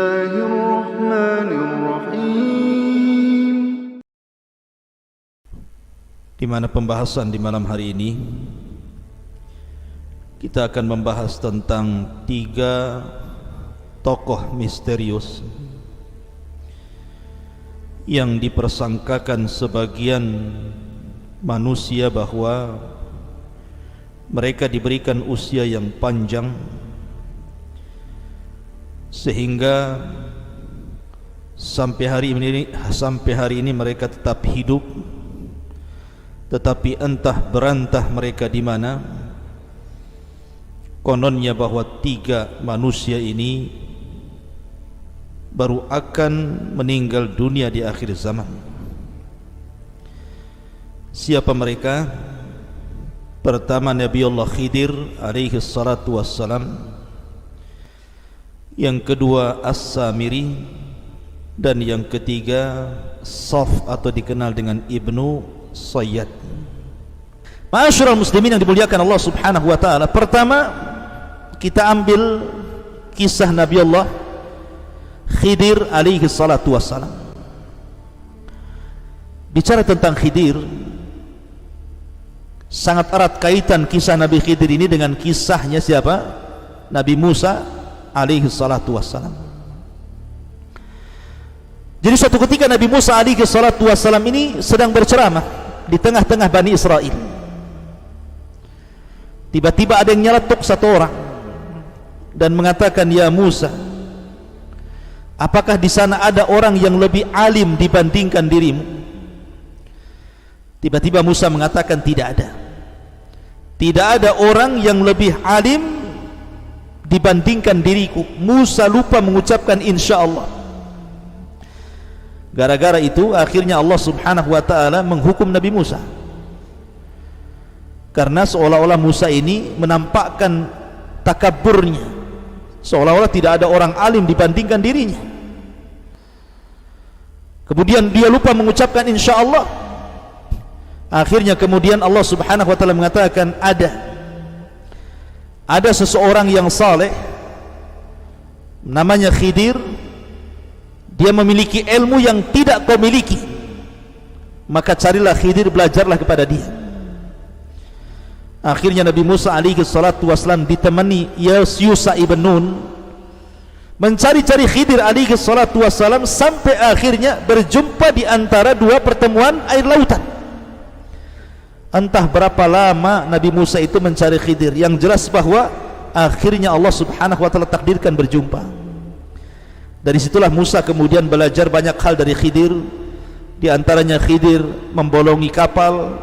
الله الرحمن الرحيم di mana pembahasan di malam hari ini kita akan membahas tentang tiga tokoh misterius yang dipersangkakan sebagian manusia bahwa mereka diberikan usia yang panjang sehingga sampai hari ini sampai hari ini mereka tetap hidup. Tetapi entah berantah mereka di mana. Kononnya bahwa tiga manusia ini baru akan meninggal dunia di akhir zaman. Siapa mereka? Pertama Nabi Allah Khidir alaihi salatu wassalam yang kedua As-Samiri. Dan yang ketiga Saf atau dikenal dengan Ibnu Sayyad. Ma'asyiral muslimin yang dimuliakan Allah Subhanahu wa taala. Pertama kita ambil kisah Nabi Allah Khidir alaihi salatu wassalam. Bicara tentang Khidir sangat erat kaitan kisah Nabi Khidir ini dengan kisahnya siapa? Nabi Musa alaihi salatu wassalam jadi suatu ketika Nabi Musa alaihi salatu wassalam ini sedang berceramah di tengah-tengah Bani Israel tiba-tiba ada yang nyeletuk satu orang dan mengatakan ya Musa Apakah di sana ada orang yang lebih alim dibandingkan dirimu? Tiba-tiba Musa mengatakan tidak ada. Tidak ada orang yang lebih alim dibandingkan diriku. Musa lupa mengucapkan insya Allah. Gara-gara itu akhirnya Allah Subhanahu wa taala menghukum Nabi Musa. Karena seolah-olah Musa ini menampakkan takaburnya. Seolah-olah tidak ada orang alim dibandingkan dirinya. Kemudian dia lupa mengucapkan insya Allah. Akhirnya kemudian Allah subhanahu wa ta'ala mengatakan ada. Ada seseorang yang saleh namanya Khidir. Dia memiliki ilmu yang tidak kau miliki. Maka carilah Khidir belajarlah kepada dia. Akhirnya Nabi Musa alaihi salatu wasallam ditemani Yusa ibn Nun mencari-cari Khidir alaihi salatu wassalam sampai akhirnya berjumpa di antara dua pertemuan air lautan entah berapa lama Nabi Musa itu mencari Khidir. Yang jelas bahwa akhirnya Allah subhanahu wa ta'ala takdirkan berjumpa. Dari situlah Musa kemudian belajar banyak hal dari Khidir. Di antaranya Khidir membolongi kapal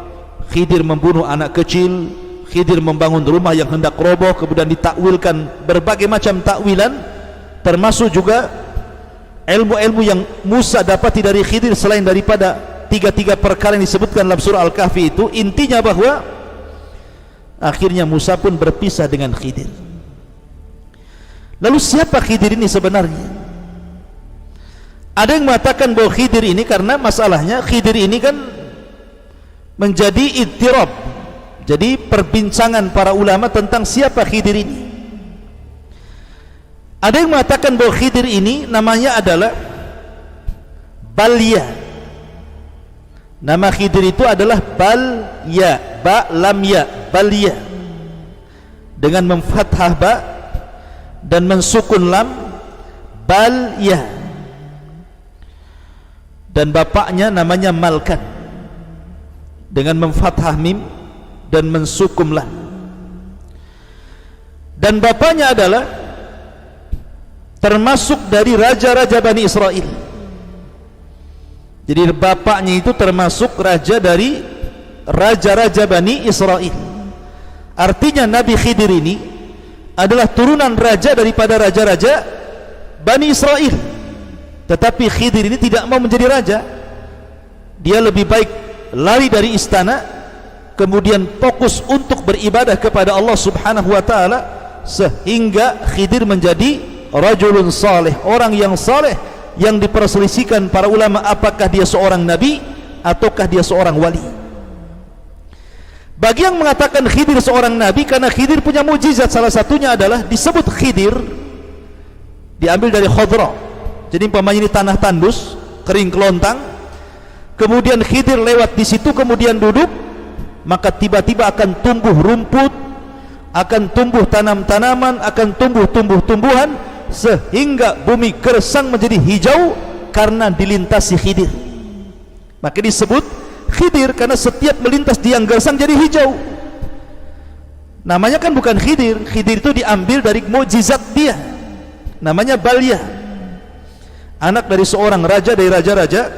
Khidir membunuh anak kecil Khidir membangun rumah yang hendak roboh kemudian ditakwilkan berbagai macam takwilan termasuk juga ilmu-ilmu yang Musa dapati dari Khidir selain daripada tiga-tiga perkara yang disebutkan dalam surah Al-Kahfi itu intinya bahwa akhirnya Musa pun berpisah dengan Khidir. Lalu siapa Khidir ini sebenarnya? Ada yang mengatakan bahwa Khidir ini karena masalahnya Khidir ini kan menjadi ittirab jadi perbincangan para ulama tentang siapa Khidir ini. Ada yang mengatakan bahwa Khidir ini namanya adalah Balya. Nama Khidir itu adalah Balya, ba lam ya, Balya. Dengan memfathah ba dan mensukun lam Balya. Dan bapaknya namanya Malkan. Dengan memfathah mim dan mensukun lam. Dan bapaknya adalah termasuk dari raja-raja Bani Israel jadi bapaknya itu termasuk raja dari raja-raja Bani Israel. Artinya Nabi Khidir ini adalah turunan raja daripada raja-raja Bani Israel. Tetapi Khidir ini tidak mau menjadi raja. Dia lebih baik lari dari istana kemudian fokus untuk beribadah kepada Allah subhanahu wa ta'ala sehingga Khidir menjadi rajulun saleh orang yang saleh yang diperselisihkan para ulama apakah dia seorang nabi ataukah dia seorang wali? Bagi yang mengatakan Khidir seorang nabi karena Khidir punya mujizat salah satunya adalah disebut Khidir diambil dari Khadra. Jadi umpamanya ini tanah tandus kering kelontang kemudian Khidir lewat di situ kemudian duduk maka tiba-tiba akan tumbuh rumput akan tumbuh tanam-tanaman akan tumbuh tumbuh-tumbuhan sehingga bumi kersang menjadi hijau karena dilintasi Khidir. Maka disebut Khidir karena setiap melintas di yang gersang jadi hijau. Namanya kan bukan Khidir Khidir itu diambil dari mukjizat dia. Namanya Baliyah anak dari seorang raja dari raja-raja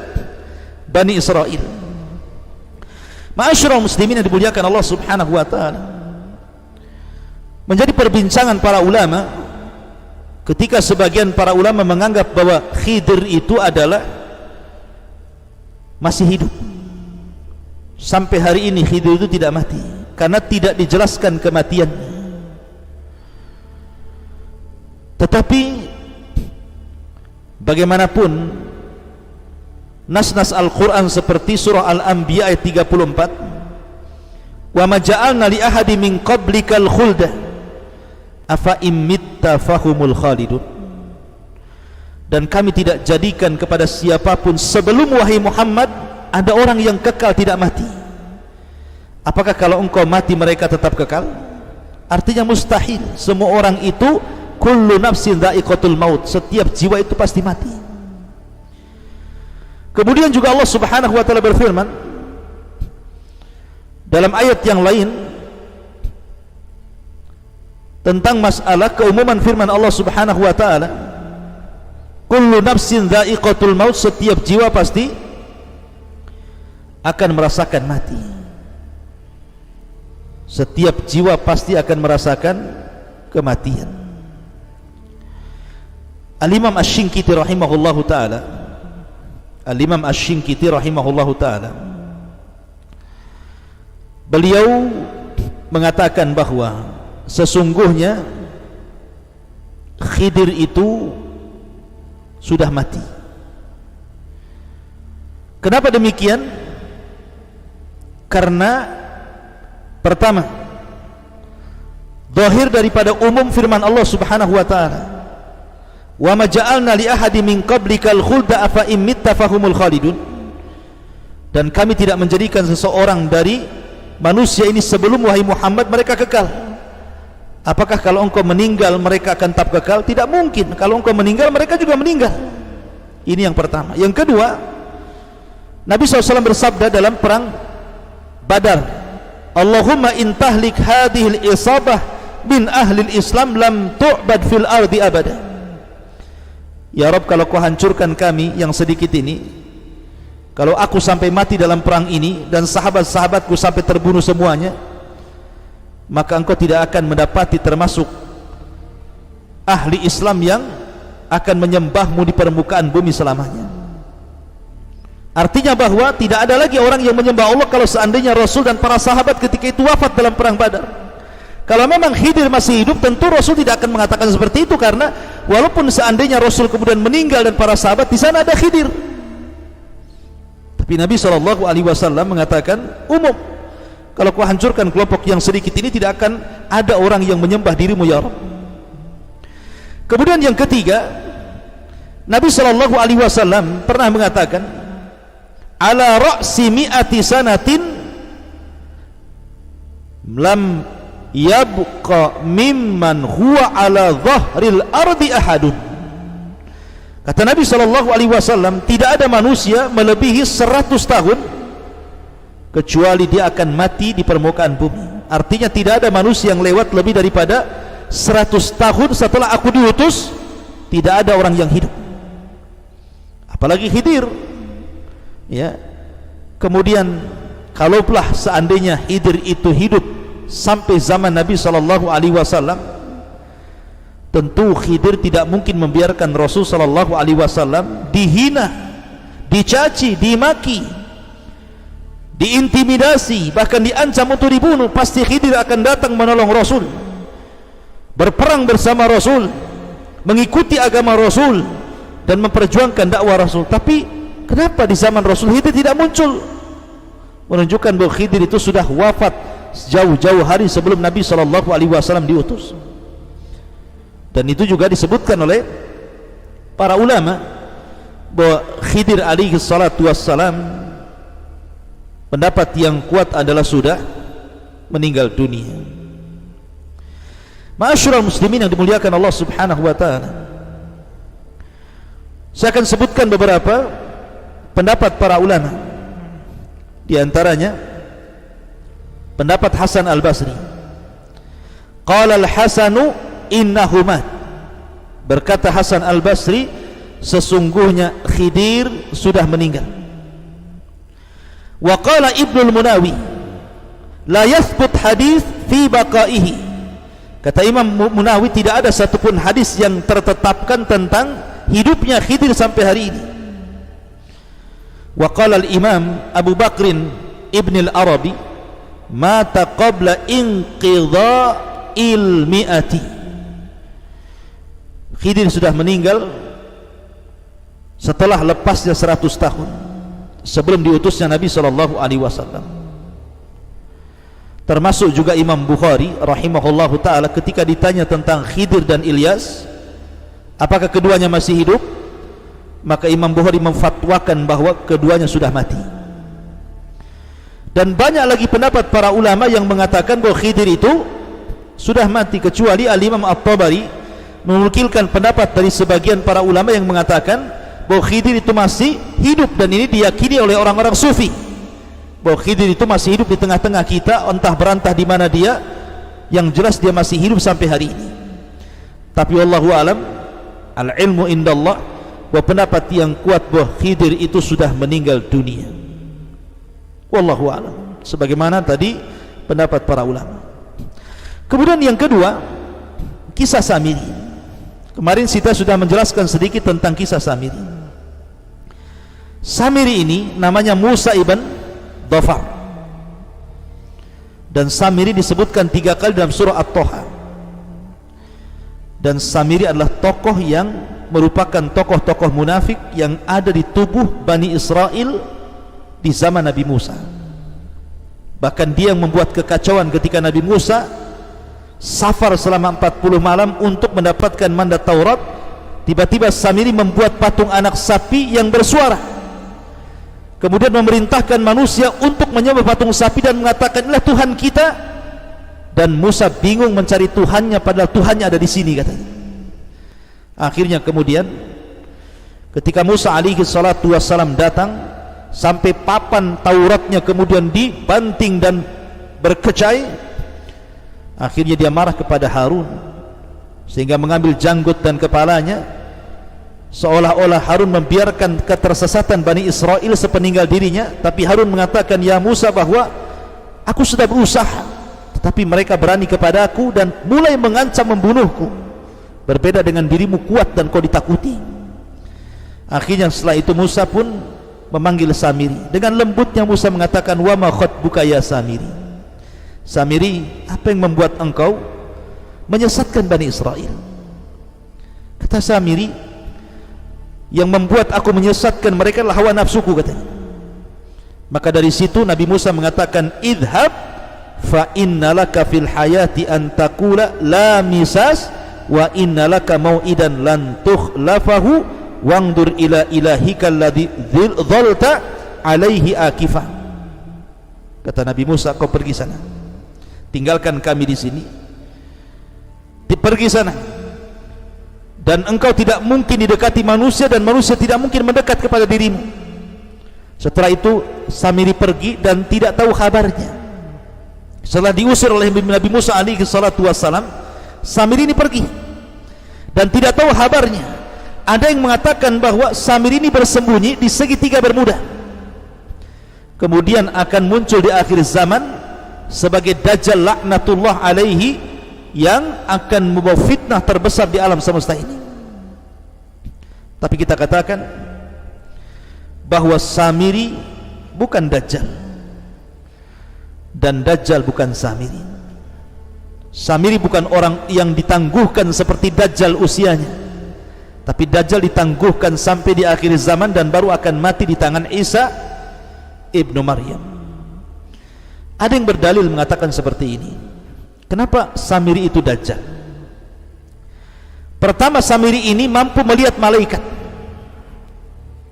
Bani Israel. Ma'asyiral muslimin yang dimuliakan Allah Subhanahu wa taala. Menjadi perbincangan para ulama ketika sebagian para ulama menganggap bahwa Khidir itu adalah masih hidup. Sampai hari ini Khidir itu tidak mati. Karena tidak dijelaskan kematiannya tetapi bagaimanapun nas-nas Al-Quran seperti surah Al-Anbiya ayat 34 wa maja'alna li ahadi min qablikal khulda afa imitta fahumul khalidun. Dan kami tidak jadikan kepada siapapun sebelum wahai Muhammad ada orang yang kekal tidak mati. Apakah kalau engkau mati mereka tetap kekal? Artinya mustahil. Semua orang itu kullu nafsin dha'iqatul maut. Setiap jiwa itu pasti mati. Kemudian juga Allah subhanahu wa ta'ala berfirman dalam ayat yang lain tentang masalah keumuman firman Allah subhanahu wa ta'ala. Kullu nafsin dha'iqatul maut setiap jiwa pasti akan merasakan mati. Setiap jiwa pasti akan merasakan kematian. Al-Imam Ash-Shinkiti rahimahullahu ta'ala Al-Imam Ash-Shinkiti rahimahullahu ta'ala Beliau mengatakan bahawa Sesungguhnya Khidir itu Sudah mati. Kenapa demikian? Karena Pertama Zahir daripada umum firman Allah subhanahu wa ta'ala. Wa ma ja'alna li ahadi min qablikal khulda afa imitta fahumul khalidun. Dan kami tidak menjadikan seseorang dari manusia ini sebelum wahai Muhammad mereka kekal apakah kalau engkau meninggal mereka akan tetap kekal? Tidak mungkin. Kalau engkau meninggal mereka juga meninggal. Ini yang pertama. Yang kedua Nabi SAW bersabda dalam perang Badar Allahumma intahlik hadihil isabah bin ahlil islam lam tu'bad fil ardi abadah Ya Rob kalau kau hancurkan kami yang sedikit ini Kalau aku sampai mati dalam perang ini Dan sahabat-sahabatku sampai terbunuh semuanya Maka engkau tidak akan mendapati termasuk Ahli Islam yang Akan menyembahmu di permukaan bumi selamanya. Artinya bahawa tidak ada lagi orang yang menyembah Allah Kalau seandainya Rasul dan para sahabat ketika itu wafat dalam perang badar. Kalau memang Khidir masih hidup tentu Rasul tidak akan mengatakan seperti itu karena walaupun seandainya Rasul kemudian meninggal dan para sahabat di sana ada Khidir. Tapi Nabi SAW mengatakan umum kalau kau hancurkan kelompok yang sedikit ini tidak akan ada orang yang menyembah dirimu ya Rabb. Kemudian yang ketiga Nabi SAW pernah mengatakan ala ra'si mi'ati sanatin lam yabqa mimman huwa ala dhahril ardi ahadun. Kata Nabi SAW tidak ada manusia melebihi 100 tahun kecuali dia akan mati di permukaan bumi. Artinya tidak ada manusia yang lewat lebih daripada 100 tahun setelah aku diutus tidak ada orang yang hidup. Apalagi hidir. Ya. Kemudian kalaulah seandainya hidir itu hidup sampai zaman Nabi sallallahu alaihi wasallam tentu Khidir tidak mungkin membiarkan Rasul sallallahu alaihi wasallam dihina, dicaci, dimaki, diintimidasi, bahkan diancam untuk dibunuh. Pasti Khidir akan datang menolong Rasul. Berperang bersama Rasul, mengikuti agama Rasul dan memperjuangkan dakwah Rasul. Tapi kenapa di zaman Rasul Khidir tidak muncul? Menunjukkan bahwa Khidir itu sudah wafat jauh-jauh hari sebelum Nabi wasallam diutus. Dan itu juga disebutkan oleh para ulama bahwa Khidir alaihi salatu wassalam pendapat yang kuat adalah sudah meninggal dunia. Ma'asyiral muslimin yang dimuliakan Allah Subhanahu wa taala. Saya akan sebutkan beberapa pendapat para ulama. Di antaranya pendapat Hasan Al-Basri. Qala Al-Hasanu innahuma berkata Hasan Al-Basri sesungguhnya Khidir sudah meninggal wa qala Ibnu Munawi la yathbut hadis fi baqaihi. Kata Imam Munawi tidak ada satupun hadis yang tertetapkan tentang hidupnya Khidir sampai hari ini. Wa qala al-Imam Abu Bakrin Ibn al-Arabi mata qabla inqidha'il mi'ati. Khidir sudah meninggal setelah lepasnya 100 tahun sebelum diutusnya Nabi sallallahu alaihi wasallam. Termasuk juga Imam Bukhari rahimahullahu taala ketika ditanya tentang Khidir dan Ilyas apakah keduanya masih hidup? Maka Imam Bukhari memfatwakan bahwa keduanya sudah mati. Dan banyak lagi pendapat para ulama yang mengatakan bahwa Khidir itu sudah mati kecuali Al-Imam At-Tabari menukilkan pendapat dari sebagian para ulama yang mengatakan bahwa Khidir itu masih hidup dan ini diyakini oleh orang-orang sufi. Bahwa Khidir itu masih hidup di tengah-tengah kita entah berantah di mana dia yang jelas dia masih hidup sampai hari ini. Tapi wallahu alam al ilmu indallah bahwa pendapat yang kuat bahwa Khidir itu sudah meninggal dunia. Wallahu alam. Sebagaimana tadi pendapat para ulama. Kemudian yang kedua kisah Samiri. Kemarin kita sudah menjelaskan sedikit tentang kisah Samiri Samiri ini namanya Musa ibn Dhafar. Dan Samiri disebutkan tiga kali dalam surah At-Toha dan Samiri adalah tokoh yang merupakan tokoh-tokoh munafik yang ada di tubuh Bani Israel di zaman Nabi Musa. Bahkan dia yang membuat kekacauan ketika Nabi Musa safar selama 40 malam untuk mendapatkan mandat Taurat. Tiba-tiba Samiri membuat patung anak sapi yang bersuara kemudian memerintahkan manusia untuk menyembah patung sapi dan mengatakan inilah Tuhan kita. Dan Musa bingung mencari Tuhannya padahal Tuhannya ada di sini katanya. Akhirnya kemudian ketika Musa alaihi salatu wassalam datang sampai papan Tauratnya kemudian dibanting dan berkecai akhirnya dia marah kepada Harun sehingga mengambil janggut dan kepalanya seolah-olah Harun membiarkan ketersesatan Bani Israel sepeninggal dirinya tapi Harun mengatakan ya Musa bahwa aku sudah berusaha tetapi mereka berani kepada aku dan mulai mengancam membunuhku. Berbeda dengan dirimu kuat dan kau ditakuti. Akhirnya setelah itu Musa pun memanggil Samiri. Dengan lembutnya Musa mengatakan wa ma khatbuka ya Samiri? Samiri apa yang membuat engkau menyesatkan Bani Israel? Kata Samiri yang membuat aku menyesatkan mereka adalah hawa nafsuku katanya. Maka dari situ Nabi Musa mengatakan idhab fa innalaka fil hayati an taqula la misas wa innalaka mau'idan lan tukhlafahu wangdur ila ilahika alladhi dhalta alaihi akifah kata Nabi Musa kau pergi sana. Tinggalkan kami di sini. Pergi sana dan engkau tidak mungkin didekati manusia dan manusia tidak mungkin mendekat kepada dirimu. Setelah itu Samiri pergi dan tidak tahu kabarnya. Setelah diusir oleh Nabi Musa alaihi salatu wassalam Samiri ini pergi. Dan tidak tahu kabarnya ada yang mengatakan bahwa Samiri ini bersembunyi di segitiga bermuda. Kemudian akan muncul di akhir zaman sebagai Dajjal laknatullah alaihi yang akan membawa fitnah terbesar di alam semesta ini. Tapi kita katakan bahawa Samiri bukan Dajjal. Dan Dajjal bukan Samiri. Samiri bukan orang yang ditangguhkan seperti Dajjal usianya. Tapi Dajjal ditangguhkan sampai di akhir zaman dan baru akan mati di tangan Isa Ibnu Maryam. Ada yang berdalil mengatakan seperti ini Kenapa Samiri itu dajjal? Pertama Samiri ini mampu melihat malaikat.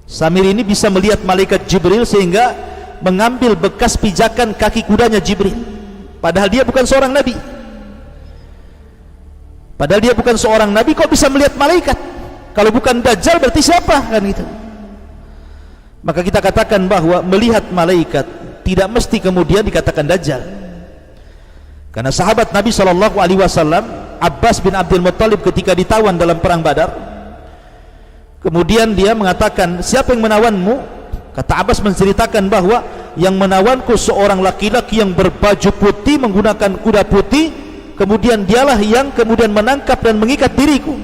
Samir ini bisa melihat malaikat Jibril sehingga mengambil bekas pijakan kaki kudanya Jibril. Padahal dia bukan seorang nabi. Padahal dia bukan seorang nabi kok bisa melihat malaikat? Kalau bukan Dajjal berarti siapa? Kan gitu. Maka kita katakan bahwa melihat malaikat tidak mesti kemudian dikatakan Dajjal karena sahabat Nabi SAW Abbas bin Abdul Muttalib ketika ditawan dalam perang badar kemudian dia mengatakan siapa yang menawanmu Kata Abbas menceritakan bahawa yang menawanku seorang laki-laki yang berbaju putih menggunakan kuda putih, kemudian dialah yang kemudian menangkap dan mengikat diriku.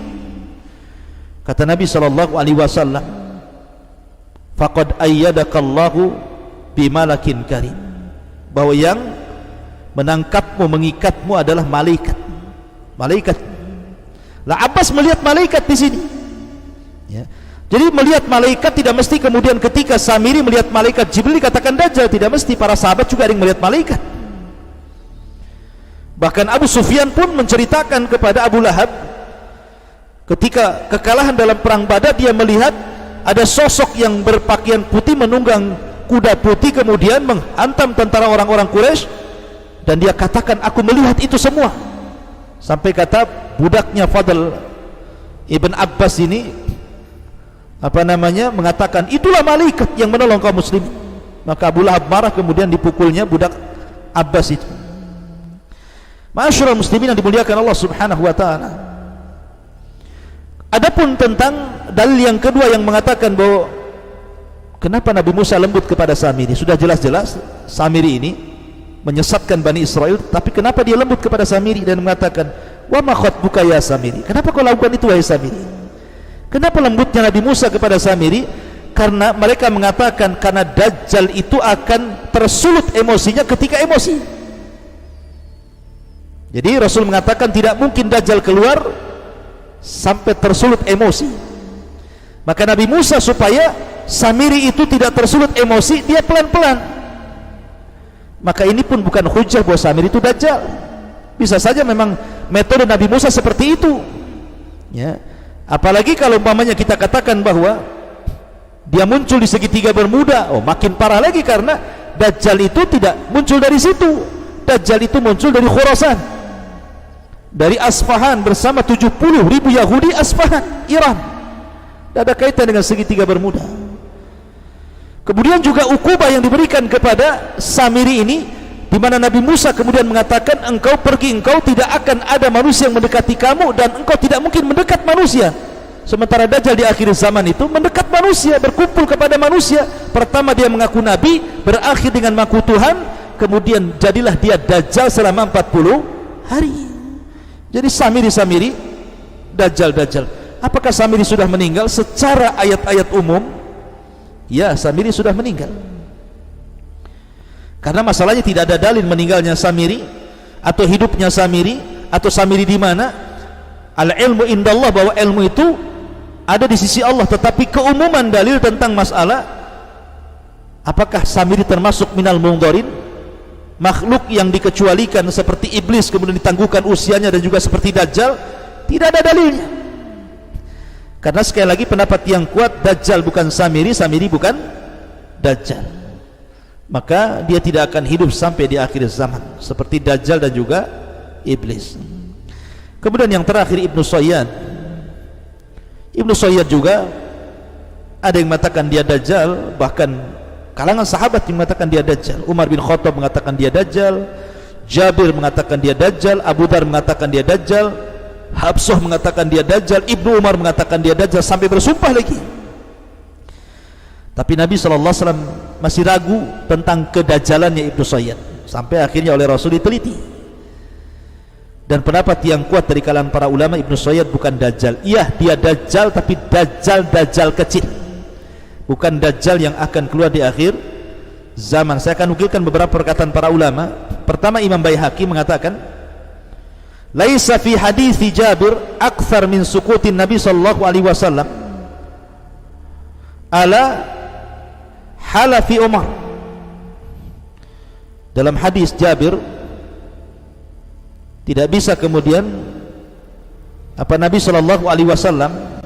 Kata Nabi sallallahu alaihi wasallam, "Faqad ayyadakallahu bimalakin karim." Bahwa yang menangkapmu, mengikatmu adalah malaikat. Malaikat. Lah Abbas melihat malaikat di sini. Ya. Jadi melihat malaikat tidak mesti kemudian ketika Samiri melihat malaikat Jibril dikatakan Dajjal tidak mesti para sahabat juga ada yang melihat malaikat. Bahkan Abu Sufyan pun menceritakan kepada Abu Lahab ketika kekalahan dalam perang Badar dia melihat ada sosok yang berpakaian putih menunggang kuda putih kemudian menghantam tentara orang-orang Quraisy dan dia katakan aku melihat itu semua. Sampai kata budaknya Fadl Ibn Abbas ini apa namanya mengatakan itulah malaikat yang menolong kaum muslim. Maka Abu Lahab marah kemudian dipukulnya budak Abbas itu. Masyarakat muslimin yang dimuliakan Allah subhanahu wa ta'ala. Adapun tentang dalil yang kedua yang mengatakan bahwa Kenapa Nabi Musa lembut kepada Samiri. Sudah jelas-jelas Samiri ini Menyesatkan Bani Israel Tapi kenapa dia lembut kepada Samiri dan mengatakan Wa makhot buka ya Samiri Kenapa kau lakukan itu wahai Samiri Kenapa lembutnya Nabi Musa kepada Samiri? Karena mereka mengatakan karena Dajjal itu akan tersulut emosinya ketika emosi. Jadi Rasul mengatakan tidak mungkin Dajjal keluar sampai tersulut emosi. Maka Nabi Musa supaya Samiri itu tidak tersulut emosi, dia pelan-pelan. Maka ini pun bukan hujah bahwa Samiri itu Dajjal. Bisa saja memang metode Nabi Musa seperti itu. Ya. Apalagi kalau umpamanya kita katakan bahwa dia muncul di segitiga bermuda, oh makin parah lagi karena Dajjal itu tidak muncul dari situ. Dajjal itu muncul dari Khurasan. Dari Asfahan bersama 70 ribu Yahudi Asfahan, Iran. Tidak ada kaitan dengan segitiga bermuda. Kemudian juga ukubah yang diberikan kepada Samiri ini di mana Nabi Musa kemudian mengatakan engkau pergi engkau tidak akan ada manusia yang mendekati kamu dan engkau tidak mungkin mendekat manusia. Sementara Dajjal di akhir zaman itu mendekat manusia berkumpul kepada manusia. Pertama dia mengaku Nabi berakhir dengan mengaku Tuhan kemudian jadilah dia Dajjal selama 40 hari. Jadi Samiri-Samiri Dajjal-Dajjal apakah Samiri sudah meninggal? Secara ayat-ayat umum ya Samiri sudah meninggal. Karena masalahnya tidak ada dalil meninggalnya Samiri atau hidupnya Samiri atau Samiri di mana. Al ilmu indallah bahwa ilmu itu ada di sisi Allah. Tetapi keumuman dalil tentang masalah apakah Samiri termasuk minal mungdarin makhluk yang dikecualikan seperti iblis kemudian ditangguhkan usianya dan juga seperti dajjal tidak ada dalilnya karena sekali lagi pendapat yang kuat dajjal bukan Samiri Samiri bukan dajjal. Maka dia tidak akan hidup sampai di akhir zaman seperti Dajjal dan juga Iblis. Kemudian yang terakhir Ibnu Sayyad. Ibnu Sayyad juga ada yang mengatakan dia Dajjal bahkan kalangan sahabat yang mengatakan dia Dajjal. Umar bin Khattab mengatakan dia Dajjal Jabir mengatakan dia Dajjal Abu Dar mengatakan dia Dajjal Habsah mengatakan dia Dajjal Ibnu Umar mengatakan dia Dajjal sampai bersumpah lagi tapi Nabi SAW masih ragu tentang kedajalannya Ibnu Sayyid sampai akhirnya oleh Rasul diteliti. Dan pendapat yang kuat dari kalangan para ulama Ibnu Sayyid bukan dajjal. Iya, dia dajjal tapi dajjal-dajjal kecil. Bukan dajjal yang akan keluar di akhir zaman. Saya akan nukilkan beberapa perkataan para ulama. Pertama Imam Baihaqi mengatakan, "Laisa fi hadithi Jabir akthar min sukutin Nabi sallallahu alaihi wasallam. Ala halafi Umar. Dalam hadis Jabir tidak bisa kemudian apa Nabi sallallahu alaihi wasallam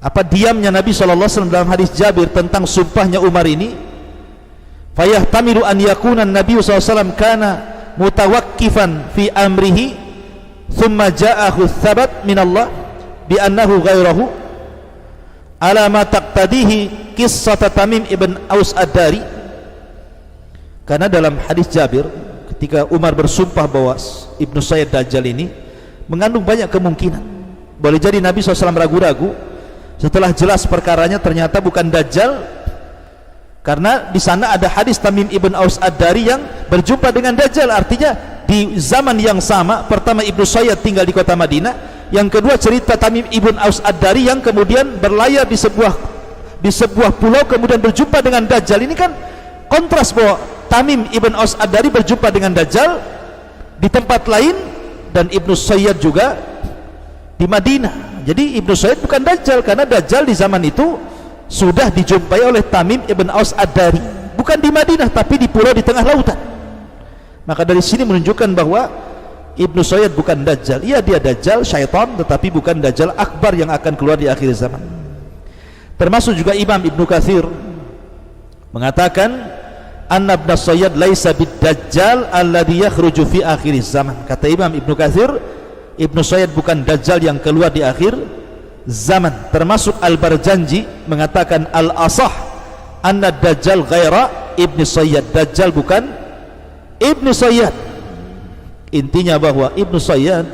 apa diamnya Nabi SAW dalam hadis Jabir tentang sumpahnya Umar ini fayahtamilu an yakuna Nabi SAW kana mutawakkifan fi amrihi thumma ja'ahu thabat min Allah bi annahu ghairahu ala ma taqtadihi qissat Tamim ibn Aus Ad-Dari. Karena dalam hadis Jabir ketika Umar bersumpah bahwa Ibnu Sayyid Dajjal ini mengandung banyak kemungkinan boleh jadi Nabi SAW ragu-ragu. Setelah jelas perkaranya ternyata bukan Dajjal karena di sana ada hadis Tamim ibn Aus Ad-Dari yang berjumpa dengan Dajjal. Artinya di zaman yang sama pertama Ibnu Sayyid tinggal di kota Madinah yang kedua cerita Tamim ibn Aus Ad-Dari yang kemudian berlayar di sebuah di sebuah pulau kemudian berjumpa dengan Dajjal. Ini kan kontras bahwa Tamim ibn Aus Ad-Dari berjumpa dengan Dajjal di tempat lain dan Ibnu Sayyid juga di Madinah. Jadi Ibnu Said bukan Dajjal karena Dajjal di zaman itu sudah dijumpai oleh Tamim ibn Aus Ad-Dari. Bukan di Madinah tapi di pulau di tengah lautan. Maka dari sini menunjukkan bahwa Ibnu Sayyid bukan Dajjal. Iya dia Dajjal syaitan tetapi bukan Dajjal akbar yang akan keluar di akhir zaman. Termasuk juga Imam Ibnu Kathir mengatakan anna ibn Sayyid laisa bid Dajjal alladhi yakhruju fi akhir zaman. Kata Imam Ibnu Kathir Ibnu Sayyid bukan Dajjal yang keluar di akhir zaman. Termasuk Al-Barjanji mengatakan Al-Asah anna Dajjal ghaira Ibnu Sayyid Dajjal bukan Ibnu Sayyid intinya bahwa Ibnu Sayyid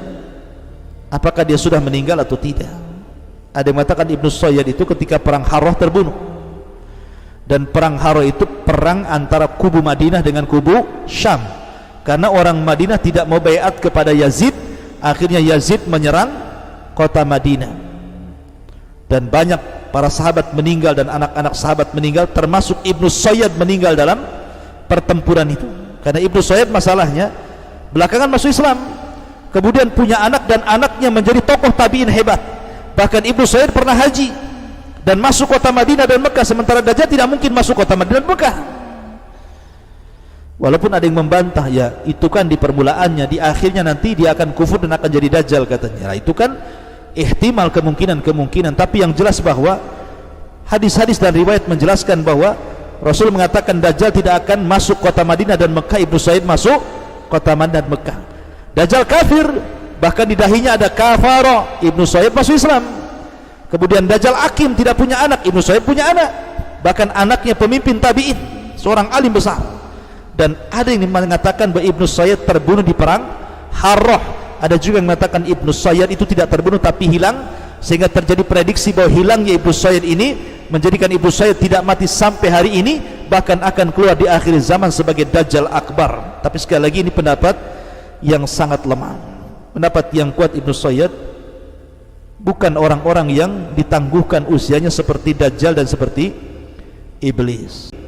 apakah dia sudah meninggal atau tidak? Ada yang mengatakan Ibnu Sayyid itu ketika perang Harrah terbunuh. Dan perang Harrah itu perang antara kubu Madinah dengan kubu Syam. Karena orang Madinah tidak mau bayat kepada Yazid akhirnya Yazid menyerang kota Madinah dan banyak para sahabat meninggal dan anak-anak sahabat meninggal termasuk Ibnu Sayyid meninggal dalam pertempuran itu. Karena Ibnu Sayyid masalahnya belakangan masuk Islam kemudian punya anak dan anaknya menjadi tokoh tabi'in hebat. Bahkan Ibnu Sayyid pernah haji dan masuk kota Madinah dan Mekah sementara Dajjal tidak mungkin masuk kota Madinah dan Mekah. Walaupun ada yang membantah ya itu kan di permulaannya di akhirnya nanti dia akan kufur dan akan jadi dajjal katanya. Nah, itu kan ihtimal kemungkinan-kemungkinan tapi yang jelas bahwa hadis-hadis dan riwayat menjelaskan bahwa Rasul mengatakan dajjal tidak akan masuk kota Madinah dan Mekah Ibnu Said masuk kota Madinah dan Mekah. Dajjal kafir bahkan di dahinya ada kafara Ibnu Said masuk Islam. Kemudian dajjal akim tidak punya anak Ibnu Said punya anak. Bahkan anaknya pemimpin tabi'in seorang alim besar dan ada yang mengatakan bahawa Ibnu Sayyid terbunuh di perang Harrah ada juga yang mengatakan Ibnu Sayyid itu tidak terbunuh tapi hilang sehingga terjadi prediksi bahawa hilangnya Ibnu Sayyid ini menjadikan Ibnu Sayyid tidak mati sampai hari ini bahkan akan keluar di akhir zaman sebagai Dajjal Akbar. Tapi sekali lagi ini pendapat yang sangat lemah. Pendapat yang kuat Ibnu Sayyid bukan orang-orang yang ditangguhkan usianya seperti Dajjal dan seperti Iblis